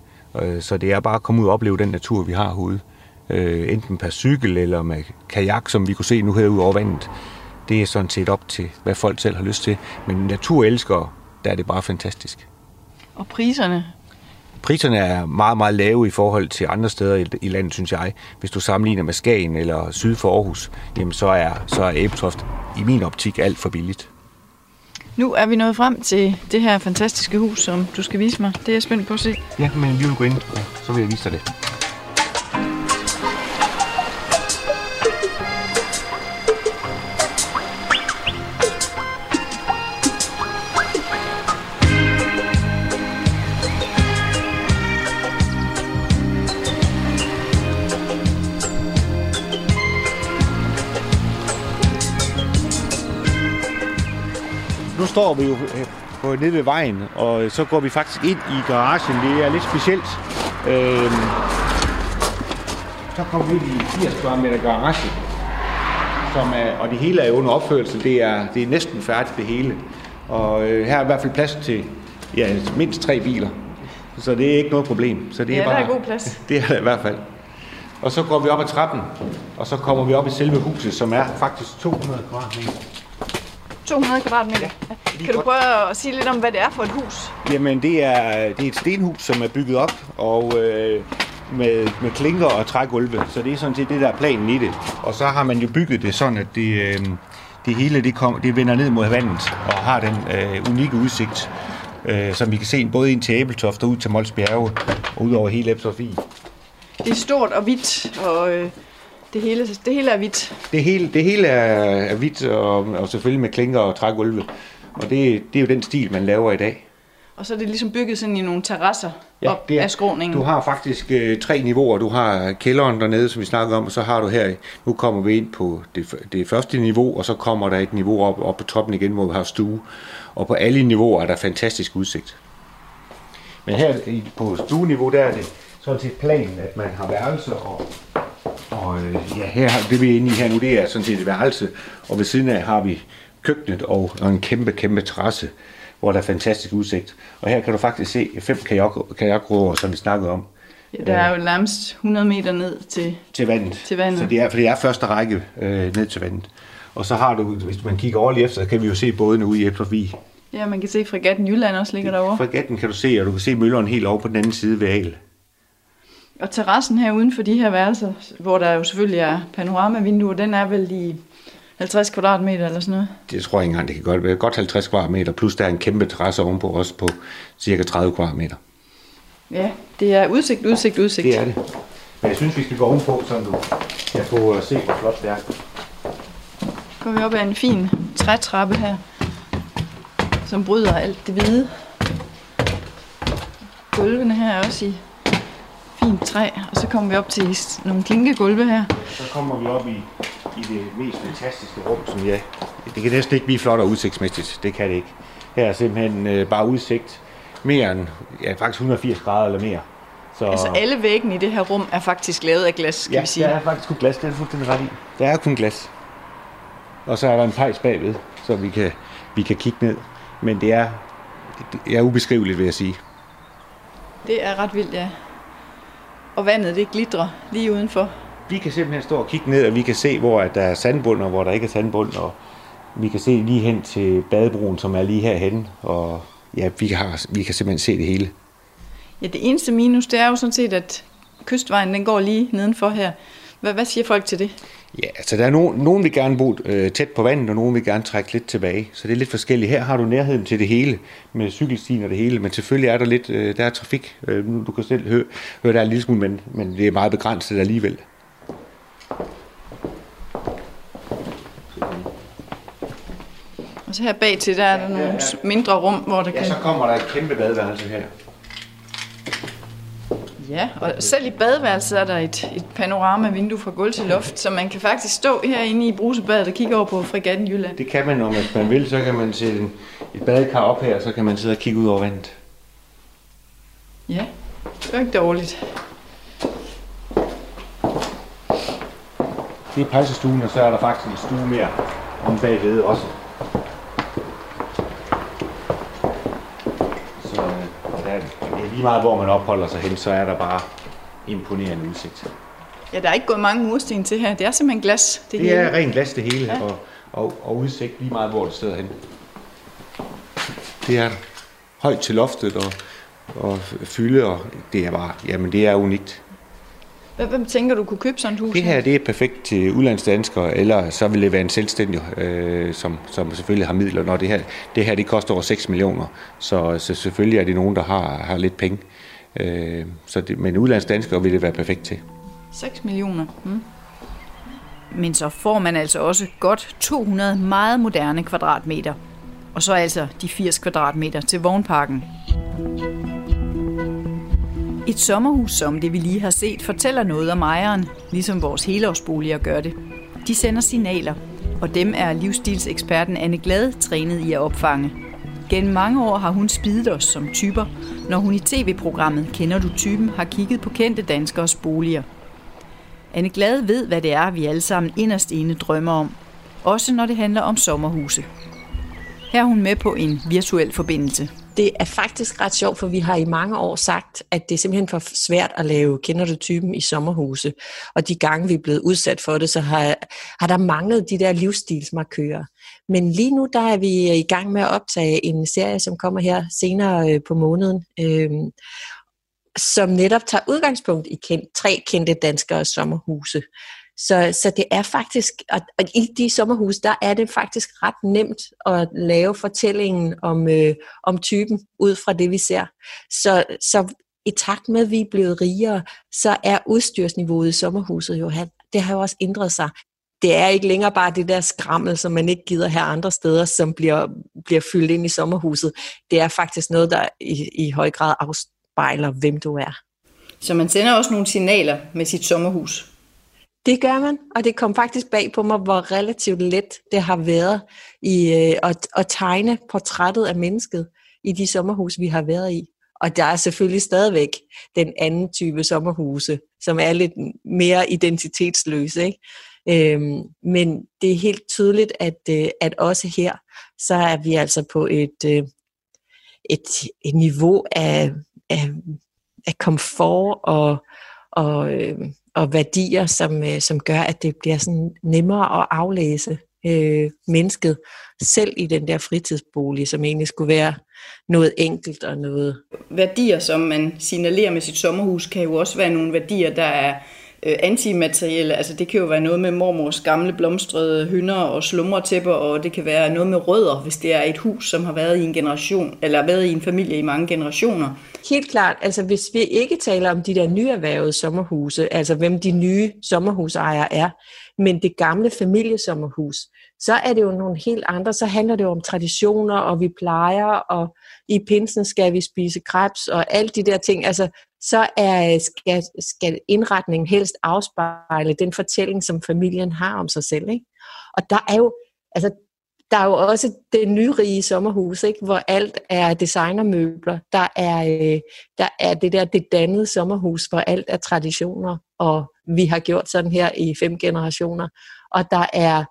Øh, Så det er bare at komme ud og opleve den natur, vi har herude. Øh, Enten per cykel eller med kajak, som vi kunne se nu herude over vandet. Det er sådan set op til, hvad folk selv har lyst til. Men naturelskere, der er det bare fantastisk. Og priserne, priserne er meget, meget lave i forhold til andre steder i, landet, synes jeg. Hvis du sammenligner med Skagen eller syd for Aarhus, jamen så er, så er Æbeltoft i min optik alt for billigt. Nu er vi nået frem til det her fantastiske hus, som du skal vise mig. Det er jeg spændt på at se. Ja, men vi vil gå ind, og så vil jeg vise dig det. Står vi jo øh, på nede ved vejen, og så går vi faktisk ind i garagen. Det er lidt specielt. Øhm, så kommer vi ind i 80 kvadratmeter garage, som er, og det hele er under opførelse. Det er, det er næsten færdigt det hele. Og øh, her er i hvert fald plads til ja, mindst tre biler. Så det er ikke noget problem. Så det Ja, er der bare, er god plads. Det er der i hvert fald. Og så går vi op ad trappen, og så kommer vi op i selve huset, som er faktisk 200 kvadratmeter. 200 kvadratmeter. Ja. Kan du prøve at sige lidt om, hvad det er for et hus? Jamen, det er, det er et stenhus, som er bygget op og øh, med, med klinker og trægulve. Så det er sådan set det, der er planen i det. Og så har man jo bygget det sådan, at det, øh, det hele det, kom, det vender ned mod vandet og har den øh, unikke udsigt, øh, som vi kan se både ind til Æbeltoft og ud til Mols Bjerge og ud over hele I. Det er stort og hvidt, og øh, det, hele, det hele er hvidt. Det hele, det hele er, er hvidt og, og selvfølgelig med klinker og trægulve. Og det, det er jo den stil, man laver i dag. Og så er det ligesom bygget sådan i nogle terrasser Ja, op det er- af skråningen. Du har faktisk øh, tre niveauer. Du har kælderen dernede, som vi snakkede om, og så har du her, nu kommer vi ind på det, det første niveau, og så kommer der et niveau op, op på toppen igen, hvor vi har stue. Og på alle niveauer er der fantastisk udsigt. Men her på stueniveau, der er det sådan set planen, at man har værelser, og, og øh, ja, her, det vi er inde i her nu, det er sådan set et værelse, og ved siden af har vi køkkenet og, og en kæmpe, kæmpe terrasse, hvor der er fantastisk udsigt. Og her kan du faktisk se fem kajak- kajakroer, som vi snakkede om, Ja, der er jo nærmest 100 meter ned til... til vandet. Til vandet. Så det er, for det er første række øh, ned til vandet. Og så har du, hvis man kigger over lige efter, så kan vi jo se bådene ude i Eblervig. Ja, man kan se, at fregatten Jylland også ligger derovre. Fregatten kan du se, og du kan se mølleren helt over på den anden side ved Al. Og terrassen her uden for de her værelser, hvor der jo selvfølgelig er panoramavinduer, den er vel i 50 kvadratmeter eller sådan noget. Det tror jeg ikke engang, det kan godt være. Godt 50 kvadratmeter, plus der er en kæmpe terrasse ovenpå, også på cirka 30 kvadratmeter. Ja, det er udsigt, udsigt, udsigt. Det er det. Men jeg synes, vi skal gå ovenpå, så du kan få at se, hvor flot det er. går vi op ad en fin trætrappe her, som bryder alt det hvide. Gulvene her er også i fint træ, og så kommer vi op til nogle klinkegulve her. Så kommer vi op i, i det mest fantastiske rum, som jeg... Det kan næsten ikke blive flottere udsigtsmæssigt. Det kan det ikke. Her er simpelthen øh, bare udsigt mere end ja, faktisk 180 grader eller mere. Så, Altså alle væggene i det her rum er faktisk lavet af glas, skal ja, vi sige. der er faktisk kun glas. Det er fuldstændig ret i. Der er kun glas. Og så er der en pejs bagved, så vi kan, vi kan kigge ned. Men det er, det er ubeskriveligt, vil jeg sige. Det er ret vildt, ja. Og vandet, det glitrer lige udenfor. Vi kan simpelthen stå og kigge ned, og vi kan se, hvor at der er sandbund, og hvor der ikke er sandbund. Og vi kan se lige hen til badebroen, som er lige herhen. Og ja, vi kan, vi kan simpelthen se det hele. Ja, det eneste minus, det er jo sådan set, at kystvejen, den går lige nedenfor her. Hvad, hvad siger folk til det? Ja, altså der er nogen, nogen vil gerne bo øh, tæt på vandet, og nogen vil gerne trække lidt tilbage. Så det er lidt forskelligt. Her har du nærheden til det hele, med cykelstien og det hele, men selvfølgelig er der lidt, øh, der er trafik. Øh, nu- du kan selv høre, høre der er en lille smule, men, men det er meget begrænset alligevel. Og så her bag til, der er der nogle mindre rum, hvor der Ja, kan... så kommer der et kæmpe badeværelse her. Ja, og selv i badeværelset er der et, et panoramavindue fra gulv til loft, så man kan faktisk stå herinde i brusebadet og kigge over på fregatten Jylland. Det kan man, hvis man vil, så kan man sætte et badekar op her, så kan man sidde og kigge ud over vandet. Ja, det er ikke dårligt. Det er pejsestuen, og så er der faktisk en stue mere om bagved også. Så øh, der er, det er lige meget, hvor man opholder sig hen, så er der bare imponerende udsigt. Ja, der er ikke gået mange mursten til her. Det er simpelthen glas. Det, Det hele. er rent glas det hele, og, og, og udsigt lige meget, hvor det sidder hen. Det er højt til loftet, og, og fylde, og det er bare, jamen det er unikt. Hvem, tænker du kunne købe sådan et hus? Det her det er perfekt til udlandsdanskere, eller så vil det være en selvstændig, øh, som, som selvfølgelig har midler. Når det her, det her det koster over 6 millioner, så, så selvfølgelig er det nogen, der har, har lidt penge. Øh, så det, men udlandsdanskere vil det være perfekt til. 6 millioner. Hmm. Men så får man altså også godt 200 meget moderne kvadratmeter. Og så altså de 80 kvadratmeter til vognparken. Et sommerhus som det vi lige har set fortæller noget om ejeren, ligesom vores helårsboliger gør det. De sender signaler, og dem er livsstilseksperten Anne Glad trænet i at opfange. Gennem mange år har hun spidet os som typer, når hun i tv-programmet Kender du typen har kigget på kendte danskers boliger. Anne Glad ved, hvad det er, vi alle sammen inderst inde drømmer om. Også når det handler om sommerhuse. Her er hun med på en virtuel forbindelse. Det er faktisk ret sjovt, for vi har i mange år sagt, at det er simpelthen for svært at lave kender du typen i sommerhuse. Og de gange, vi er blevet udsat for det, så har, har der manglet de der livsstilsmarkører. Men lige nu der er vi i gang med at optage en serie, som kommer her senere øh, på måneden, øh, som netop tager udgangspunkt i kendt, tre kendte danskere sommerhuse. Så, så det er faktisk, og, og i de sommerhuse, der er det faktisk ret nemt at lave fortællingen om, øh, om typen ud fra det, vi ser. Så, så i takt med, at vi er blevet rigere, så er udstyrsniveauet i sommerhuset jo, det har jo også ændret sig. Det er ikke længere bare det der skrammel, som man ikke gider her andre steder, som bliver, bliver fyldt ind i sommerhuset. Det er faktisk noget, der i, i høj grad afspejler, hvem du er. Så man sender også nogle signaler med sit sommerhus? Det gør man, og det kom faktisk bag på mig, hvor relativt let det har været i øh, at, at tegne portrættet af mennesket i de sommerhus, vi har været i. Og der er selvfølgelig stadigvæk den anden type sommerhuse, som er lidt mere identitetsløse. Ikke? Øhm, men det er helt tydeligt, at, øh, at også her, så er vi altså på et, øh, et, et niveau af, af, af komfort og, og øh, og værdier, som, øh, som gør, at det bliver sådan nemmere at aflæse øh, mennesket selv i den der fritidsbolig, som egentlig skulle være noget enkelt og noget. Værdier, som man signalerer med sit sommerhus, kan jo også være nogle værdier, der er øh, antimaterielle. Altså det kan jo være noget med mormors gamle blomstrede hynder og slumretæpper, og det kan være noget med rødder, hvis det er et hus, som har været i en generation, eller været i en familie i mange generationer. Helt klart. Altså hvis vi ikke taler om de der nyerhvervede sommerhuse, altså hvem de nye sommerhusejere er, men det gamle familiesommerhus, så er det jo nogle helt andre. Så handler det jo om traditioner, og vi plejer, og i pinsen skal vi spise krebs, og alt de der ting. Altså, så er, skal, skal indretningen helst afspejle den fortælling, som familien har om sig selv. Ikke? Og der er jo, altså, der er jo også det nyrige sommerhus, ikke? hvor alt er designermøbler. Der er, øh, der er det der det dannede sommerhus, hvor alt er traditioner, og vi har gjort sådan her i fem generationer. Og der er,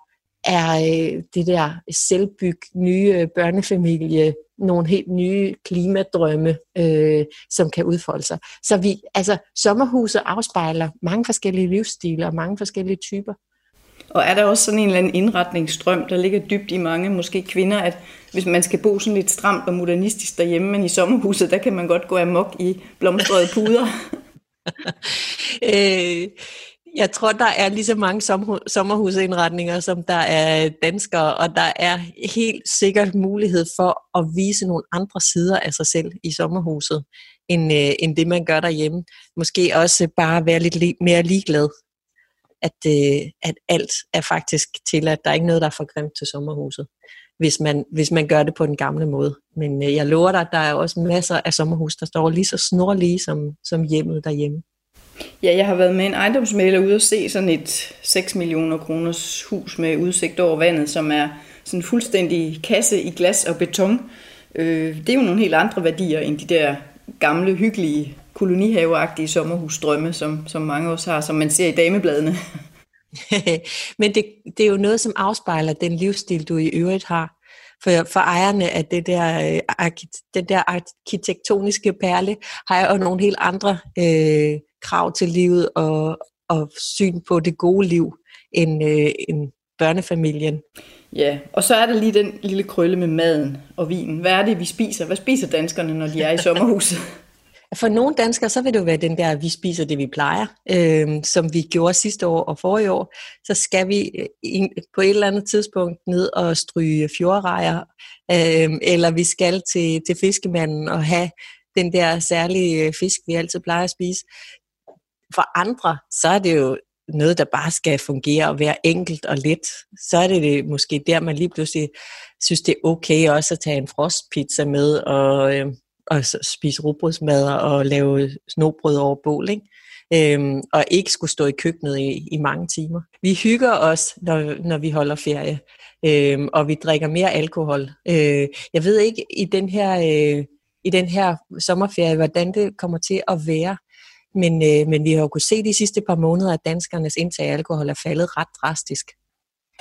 er øh, det der selvbyg, nye børnefamilie, nogle helt nye klimadrømme, øh, som kan udfolde sig. Så vi, altså, sommerhuset afspejler mange forskellige livsstile og mange forskellige typer. Og er der også sådan en eller anden indretningsstrøm, der ligger dybt i mange, måske kvinder, at hvis man skal bo sådan lidt stramt og modernistisk derhjemme, men i sommerhuset, der kan man godt gå amok i blomstrede puder? øh, jeg tror, der er lige så mange sommerhusindretninger, som der er danskere, og der er helt sikkert mulighed for at vise nogle andre sider af sig selv i sommerhuset, end, øh, end det man gør derhjemme. Måske også bare være lidt li- mere ligeglad, at, øh, at alt er faktisk til, at der er ikke noget, der er for grimt til sommerhuset, hvis man, hvis man gør det på den gamle måde. Men øh, jeg lover dig, at der er også masser af sommerhus, der står lige så snorlige som, som hjemmet derhjemme. Ja, jeg har været med en ejendomsmægler ude og se sådan et 6 millioner kroners hus med udsigt over vandet, som er sådan en fuldstændig kasse i glas og beton. Øh, det er jo nogle helt andre værdier end de der gamle, hyggelige, kolonihaveagtige sommerhusdrømme, som, som mange også har, som man ser i damebladene. Men det, det er jo noget, som afspejler den livsstil, du i øvrigt har. For, for ejerne af det der, øh, den der arkitektoniske perle har jo nogle helt andre øh, krav til livet og, og syn på det gode liv end, øh, end børnefamilien. Ja, og så er der lige den lille krølle med maden og vinen. Hvad er det, vi spiser? Hvad spiser danskerne, når de er i sommerhuset? for nogle danskere, så vil det jo være den der, vi spiser det, vi plejer, øh, som vi gjorde sidste år og forrige år. Så skal vi øh, på et eller andet tidspunkt ned og stryge fjordrejer, øh, eller vi skal til, til fiskemanden og have den der særlige øh, fisk, vi altid plejer at spise. For andre, så er det jo noget, der bare skal fungere og være enkelt og let, så er det, det måske der, man lige pludselig synes, det er okay også at tage en frostpizza med og, øh, og spise rugbrødsmad og lave snobrød over bål, ikke? Øhm, og ikke skulle stå i køkkenet i, i mange timer. Vi hygger os, når, når vi holder ferie, øhm, og vi drikker mere alkohol. Øh, jeg ved ikke i den her øh, i den her sommerferie, hvordan det kommer til at være. Men, øh, men vi har jo kunnet se de sidste par måneder, at danskernes indtag af alkohol er faldet ret drastisk.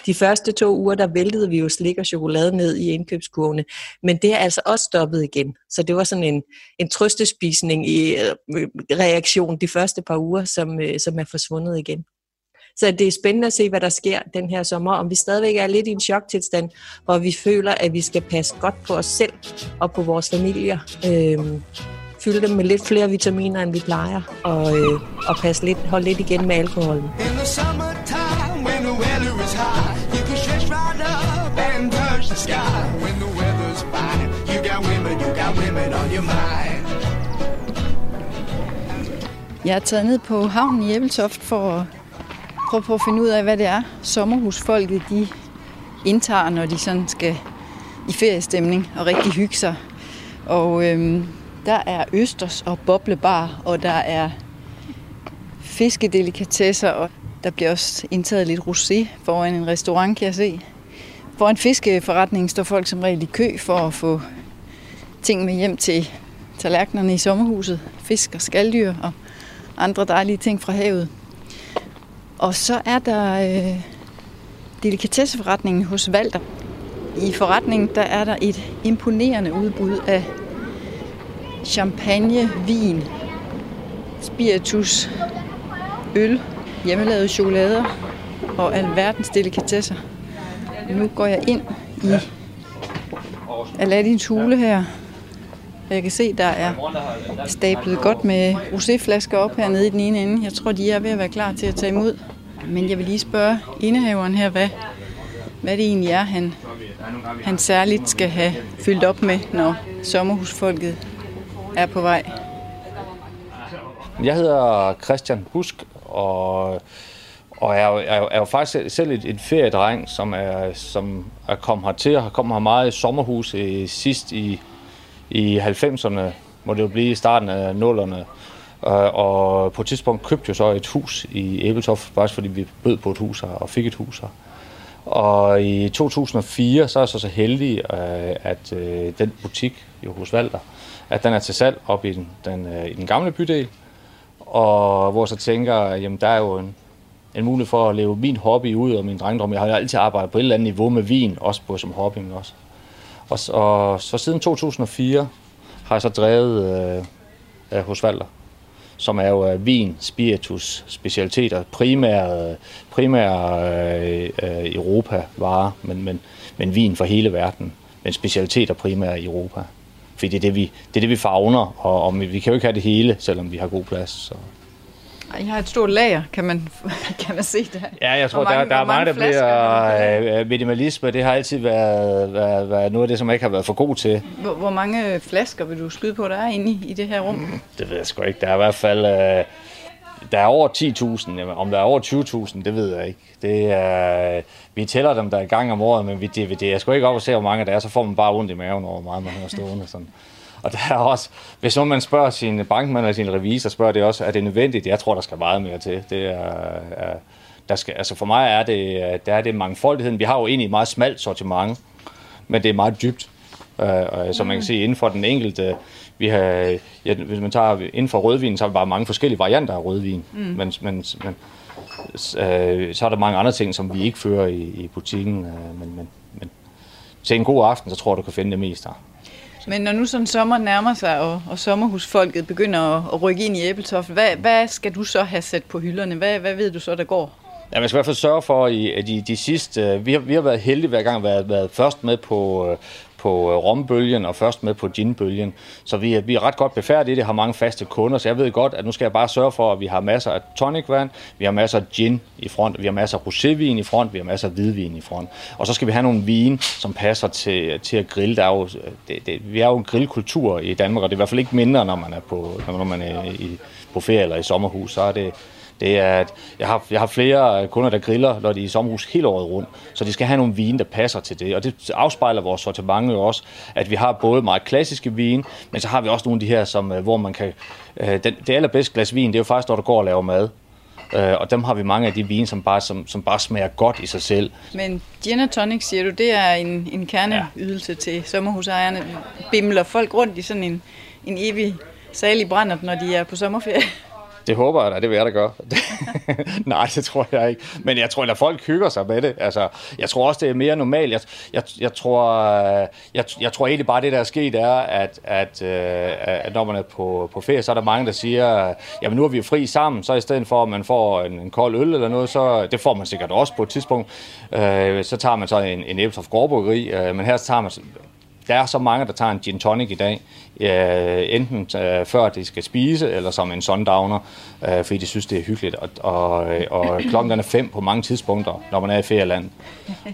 De første to uger, der væltede vi jo slik og chokolade ned i indkøbskurvene, men det er altså også stoppet igen. Så det var sådan en, en trøstespisning i øh, reaktion de første par uger, som, øh, som er forsvundet igen. Så det er spændende at se, hvad der sker den her sommer, om vi stadigvæk er lidt i en choktilstand, hvor vi føler, at vi skal passe godt på os selv og på vores familier. Øh, fylde dem med lidt flere vitaminer, end vi plejer, og, øh, og passe lidt, holde lidt igen med alkoholen. Jeg er taget ned på havnen i Æbeltoft for at prøve på at finde ud af, hvad det er, sommerhusfolket de indtager, når de sådan skal i feriestemning og rigtig hygge sig. Og øhm, der er østers og boblebar, og der er fiskedelikatesser, og der bliver også indtaget lidt rosé foran en restaurant, kan jeg se. Foran fiskeforretningen står folk som regel i kø for at få ting med hjem til tallerkenerne i sommerhuset. Fisk og skalddyr og andre dejlige ting fra havet. Og så er der øh, delikatesseforretningen hos Valter. I forretningen der er der et imponerende udbud af champagne, vin, spiritus, øl, hjemmelavede chokolader og alverdens delikatesser. Nu går jeg ind i Aladdins hule her. Jeg kan se, der er stablet godt med roséflasker op hernede i den ene ende. Jeg tror, de er ved at være klar til at tage imod. Men jeg vil lige spørge indehaveren her, hvad, hvad det egentlig er, han, han særligt skal have fyldt op med, når sommerhusfolket er på vej? Jeg hedder Christian Busk, og, og jeg er, er, er jo faktisk selv et, et feriedreng, som er, som er kommet hertil og har kommet her meget i sommerhus i, sidst i, i 90'erne, må det jo blive i starten af 0'erne. Og, øh, og på et tidspunkt købte jeg så et hus i Æbeltoft, faktisk fordi vi bød på et hus her og fik et hus her. Og i 2004, så er jeg så så heldig, øh, at øh, den butik jo hos Valter, at den er til salg op i den, den, øh, i den gamle bydel, og hvor så tænker, jamen der er jo en, en mulighed for at leve min hobby ud og min drengdrøm. Jeg har jo altid arbejdet på et eller andet niveau med vin, også på som hobby, men også. Og, og så siden 2004 har jeg så drevet øh, hos Valder, som er jo øh, vin, spiritus, specialiteter, primære, primære øh, øh, Europa-varer, men, men, men vin for hele verden, men specialiteter primære i Europa. Fordi det er det, vi, det er det, vi fagner, og, og vi kan jo ikke have det hele, selvom vi har god plads. Så. I har et stort lager, kan man, kan man se det Ja, jeg tror, mange, der, der er mange, der bliver... Øh, minimalisme, det har altid været, været, været noget af det, som jeg ikke har været for god til. Hvor, hvor mange flasker vil du skyde på, der er inde i, i det her rum? Mm, det ved jeg sgu ikke. Der er i hvert fald... Øh, der er over 10.000. Om der er over 20.000, det ved jeg ikke. Det er, vi tæller dem der i gang om året, men vi, det, det er sgu ikke op at se, hvor mange der er. Så får man bare ondt i maven over, hvor meget man har stående. Sådan. Og der er også, hvis man spørger sin bankmand eller sin revisor, spørger det også, er det nødvendigt? Jeg tror, der skal meget mere til. Det er, er der skal, altså for mig er det, der er det mangfoldigheden. Vi har jo egentlig et meget smalt sortiment, men det er meget dybt. Uh, uh, som man kan se inden for den enkelte, vi har, ja, hvis man tager inden for rødvin, så har vi bare mange forskellige varianter af rødvin. Mm. Men, men, men uh, så er der mange andre ting, som vi ikke fører i, i butikken. Uh, men, men, men til en god aften, så tror jeg, du kan finde det meste der. Men når nu sådan sommer nærmer sig, og, og sommerhusfolket begynder at, at rykke ind i Æbeltoft, hvad, hvad skal du så have sat på hylderne? Hvad, hvad ved du så, der går? Ja, man skal i hvert fald sørge for, at de, de sidste... Vi har, vi har været heldige hver gang været, været først med på, på øh, rombølgen og først med på ginbølgen. Så vi er, vi er ret godt befærdige i det, har mange faste kunder, så jeg ved godt, at nu skal jeg bare sørge for, at vi har masser af tonicvand, vi har masser af gin i front, vi har masser af rosévin i front, vi har masser af hvidvin i front. Og så skal vi have nogle vin, som passer til, til at grille. Der er jo, det, det, vi er jo en grillkultur i Danmark, og det er i hvert fald ikke mindre, når man er på, når man er i, på ferie eller i sommerhus. Så er det, det er, at jeg har, jeg har flere kunder, der griller, når de er i sommerhus hele året rundt. Så de skal have nogle vine, der passer til det. Og det afspejler vores sortiment jo også, at vi har både meget klassiske vine, men så har vi også nogle af de her, som, øh, hvor man kan... Øh, den, det allerbedste glas vin, det er jo faktisk, når du går og laver mad. Øh, og dem har vi mange af de vine, som bare, som, som bare smager godt i sig selv. Men gin og tonic, siger du, det er en, en kerneydelse ja. til sommerhusejerne. Bimler folk rundt i sådan en, en evig salig brændert, når de er på sommerferie? Det håber jeg da, det vil jeg da gøre. Nej, det tror jeg ikke. Men jeg tror, at folk hygger sig med det. Altså, jeg tror også, det er mere normalt. Jeg, jeg, jeg, tror, øh, jeg, jeg tror egentlig bare, det der er sket, er, at, at, øh, at når man er på, på ferie, så er der mange, der siger, jamen nu er vi jo fri sammen, så i stedet for, at man får en, en kold øl eller noget, så det får man sikkert også på et tidspunkt. Øh, så tager man så en, en Ebeltoft Gårdbryggeri, øh, men her tager man der er så mange, der tager en gin tonic i dag, øh, enten øh, før de skal spise, eller som en sundowner, øh, fordi de synes, det er hyggeligt. Og, og, og klokken den er fem på mange tidspunkter, når man er i ferieland.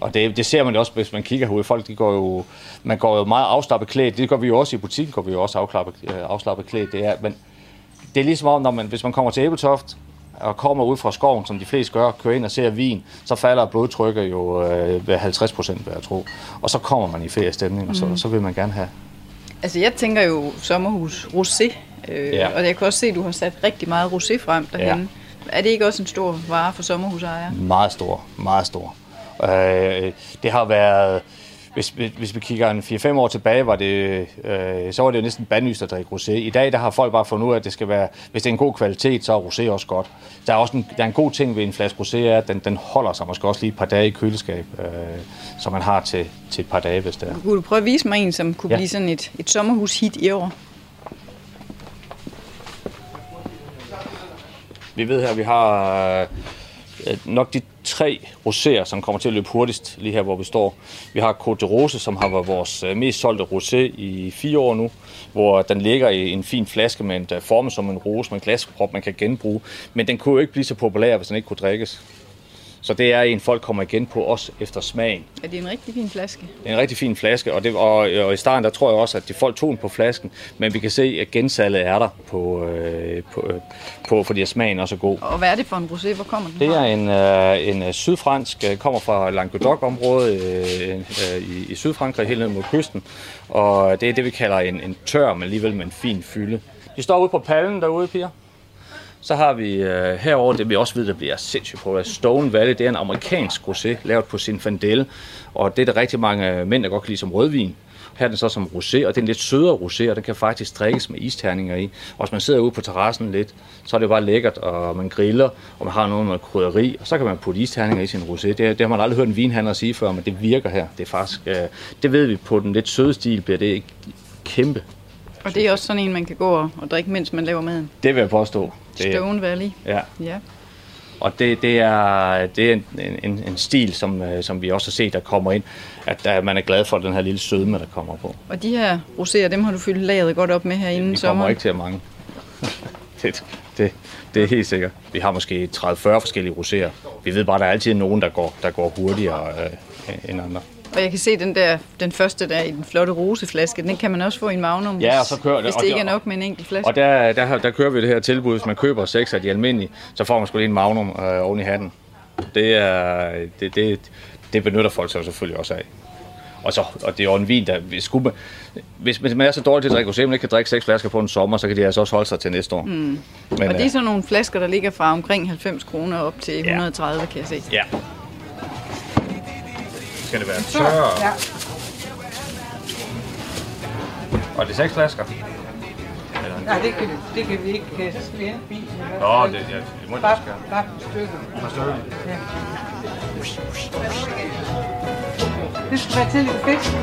Og det, det ser man jo også, hvis man kigger herude. Folk, de går jo, man går jo meget afslappet klædt. Det gør vi jo også i butikken, går vi jo også afslappet, øh, afslappet klædt. Det er, men det er ligesom om, når man, hvis man kommer til Æbeltoft, og kommer ud fra skoven, som de fleste gør, kører ind og ser vin, så falder blodtrykket jo øh, ved 50 procent, vil jeg tro. Og så kommer man i feriestemning, og så, mm. så vil man gerne have. Altså jeg tænker jo sommerhus rosé, øh, ja. og jeg kan også se, at du har sat rigtig meget rosé frem derhen. Ja. Er det ikke også en stor vare for sommerhusejere? Meget stor, meget stor. Øh, det har været hvis, hvis vi kigger en 4-5 år tilbage, var det, øh, så var det jo næsten bandlyst at drikke rosé. I dag der har folk bare fundet ud af, at det skal være, hvis det er en god kvalitet, så er rosé også godt. Der er også en, der er en god ting ved en flaske rosé, er, at den, den holder sig måske også lige et par dage i køleskab, øh, som man har til, til et par dage, hvis det er. Kunne du prøve at vise mig en, som kunne ja. blive sådan et, et sommerhus-hit i år? Vi ved her, at vi har øh, nok de tre roséer, som kommer til at løbe hurtigst lige her, hvor vi står. Vi har Côte de Rose, som har været vores øh, mest solgte rosé i fire år nu, hvor den ligger i en fin flaske med en der øh, formet som en rose med en glasprop, man kan genbruge. Men den kunne jo ikke blive så populær, hvis den ikke kunne drikkes. Så det er en, folk kommer igen på os efter smagen. Er det en rigtig fin flaske? Det er en rigtig fin flaske, og, det, og, og i starten der tror jeg også, at de folk tog den på flasken, men vi kan se, at gensalget er der, på, øh, på, øh, på, fordi smagen også er god. Og hvad er det for en rosé? Hvor kommer den Det er en, øh, en øh, sydfransk, øh, kommer fra Languedoc-området øh, øh, i, i Sydfrankrig, helt ned mod kysten, og det er det, vi kalder en, en tør, men alligevel med en fin fylde. De står ude på pallen derude, piger. Så har vi øh, herover det vi også ved, der bliver sindssygt på, Stone Valley, det er en amerikansk rosé, lavet på Zinfandel, og det er der rigtig mange mænd, der godt kan lide som rødvin. Her er den så som rosé, og det er en lidt sødere rosé, og den kan faktisk drikkes med isterninger i. Og hvis man sidder ude på terrassen lidt, så er det bare lækkert, og man griller, og man har noget med krydderi, og så kan man putte isterninger i sin rosé. Det, det har man aldrig hørt en vinhandler sige før, men det virker her. Det er faktisk, øh, det ved vi på den lidt søde stil, bliver det kæmpe og det er også sådan en, man kan gå og, og drikke, mens man laver maden? Det vil jeg påstå. Det, Stone Valley? Ja. ja. Og det, det, er, det er en, en, en stil, som, øh, som vi også har set, der kommer ind, at der, man er glad for den her lille sødme, der kommer på. Og de her roséer, dem har du fyldt lagret godt op med her inden sommer? Vi kommer ikke til at mange. det, det, det er helt sikkert. Vi har måske 30-40 forskellige roséer. Vi ved bare, at der er altid nogen, der går, der går hurtigere øh, end andre. Og jeg kan se den der, den første der i den flotte roseflaske, den kan man også få i en Magnum, ja, og så kører, hvis det ikke er nok med en enkelt flaske. Og der, der, der kører vi det her tilbud, hvis man køber seks af de almindelige, så får man sgu lige en Magnum øh, oven i hatten. Det, er, det, det, det benytter folk sig selvfølgelig også af. Og, så, og det er jo en vin, der hvis, skulle, hvis man er så dårlig til at drikke rosé, man ikke kan drikke seks flasker på en sommer, så kan de altså også holde sig til næste år. Mm. Men, og det er øh, sådan nogle flasker, der ligger fra omkring 90 kroner op til 130, ja. kan jeg se. Ja, skal det være tør? Ja. Og det er seks flasker? Eller Nej, det kan, det kan vi ikke kaste mere bil. Nå, det, ja, det må ikke skal. Bare et stykke. Bare stykke? Ja. Det skal være til lidt fisk.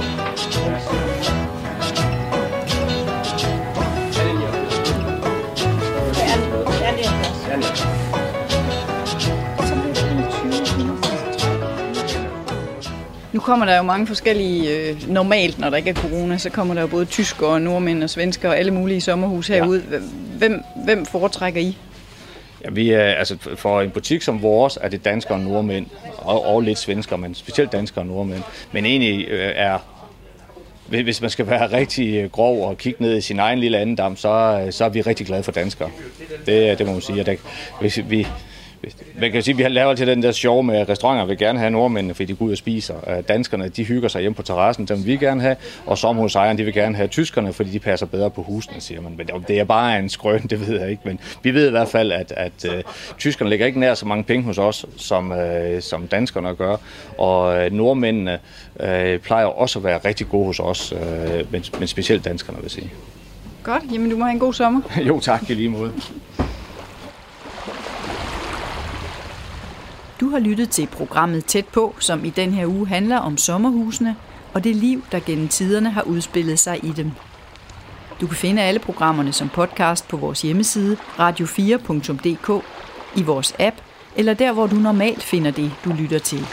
Kommer der jo mange forskellige, øh, normalt når der ikke er corona, så kommer der jo både tyskere, nordmænd og svensker og alle mulige sommerhus herud. Ja. Hvem, hvem foretrækker I? Ja, vi er, altså for en butik som vores er det danskere og nordmænd, og, og lidt svensker, men specielt danskere og nordmænd. Men egentlig øh, er hvis man skal være rigtig øh, grov og kigge ned i sin egen lille andendam, så, øh, så er vi rigtig glade for danskere. Det, det må man sige. At hvis vi, man kan sige, at vi har lavet til den der sjov med, at restauranter vil gerne have nordmændene, fordi de går ud og spiser. Danskerne, de hygger sig hjem på terrassen, dem vil vi gerne have. Og sommerhusejerne, de vil gerne have tyskerne, fordi de passer bedre på husene, siger man. Men det er bare en skrøn, det ved jeg ikke. Men vi ved i hvert fald, at, at uh, tyskerne lægger ikke nær så mange penge hos os, som, uh, som danskerne gør. Og uh, nordmændene uh, plejer også at være rigtig gode hos os, uh, men, men specielt danskerne, vil jeg sige. Godt, jamen du må have en god sommer. jo tak, i lige måde. Du har lyttet til programmet Tæt på, som i den her uge handler om sommerhusene og det liv, der gennem tiderne har udspillet sig i dem. Du kan finde alle programmerne som podcast på vores hjemmeside radio4.dk, i vores app eller der, hvor du normalt finder det, du lytter til.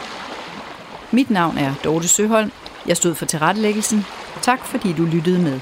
Mit navn er Dorte Søholm. Jeg stod for tilrettelæggelsen. Tak fordi du lyttede med.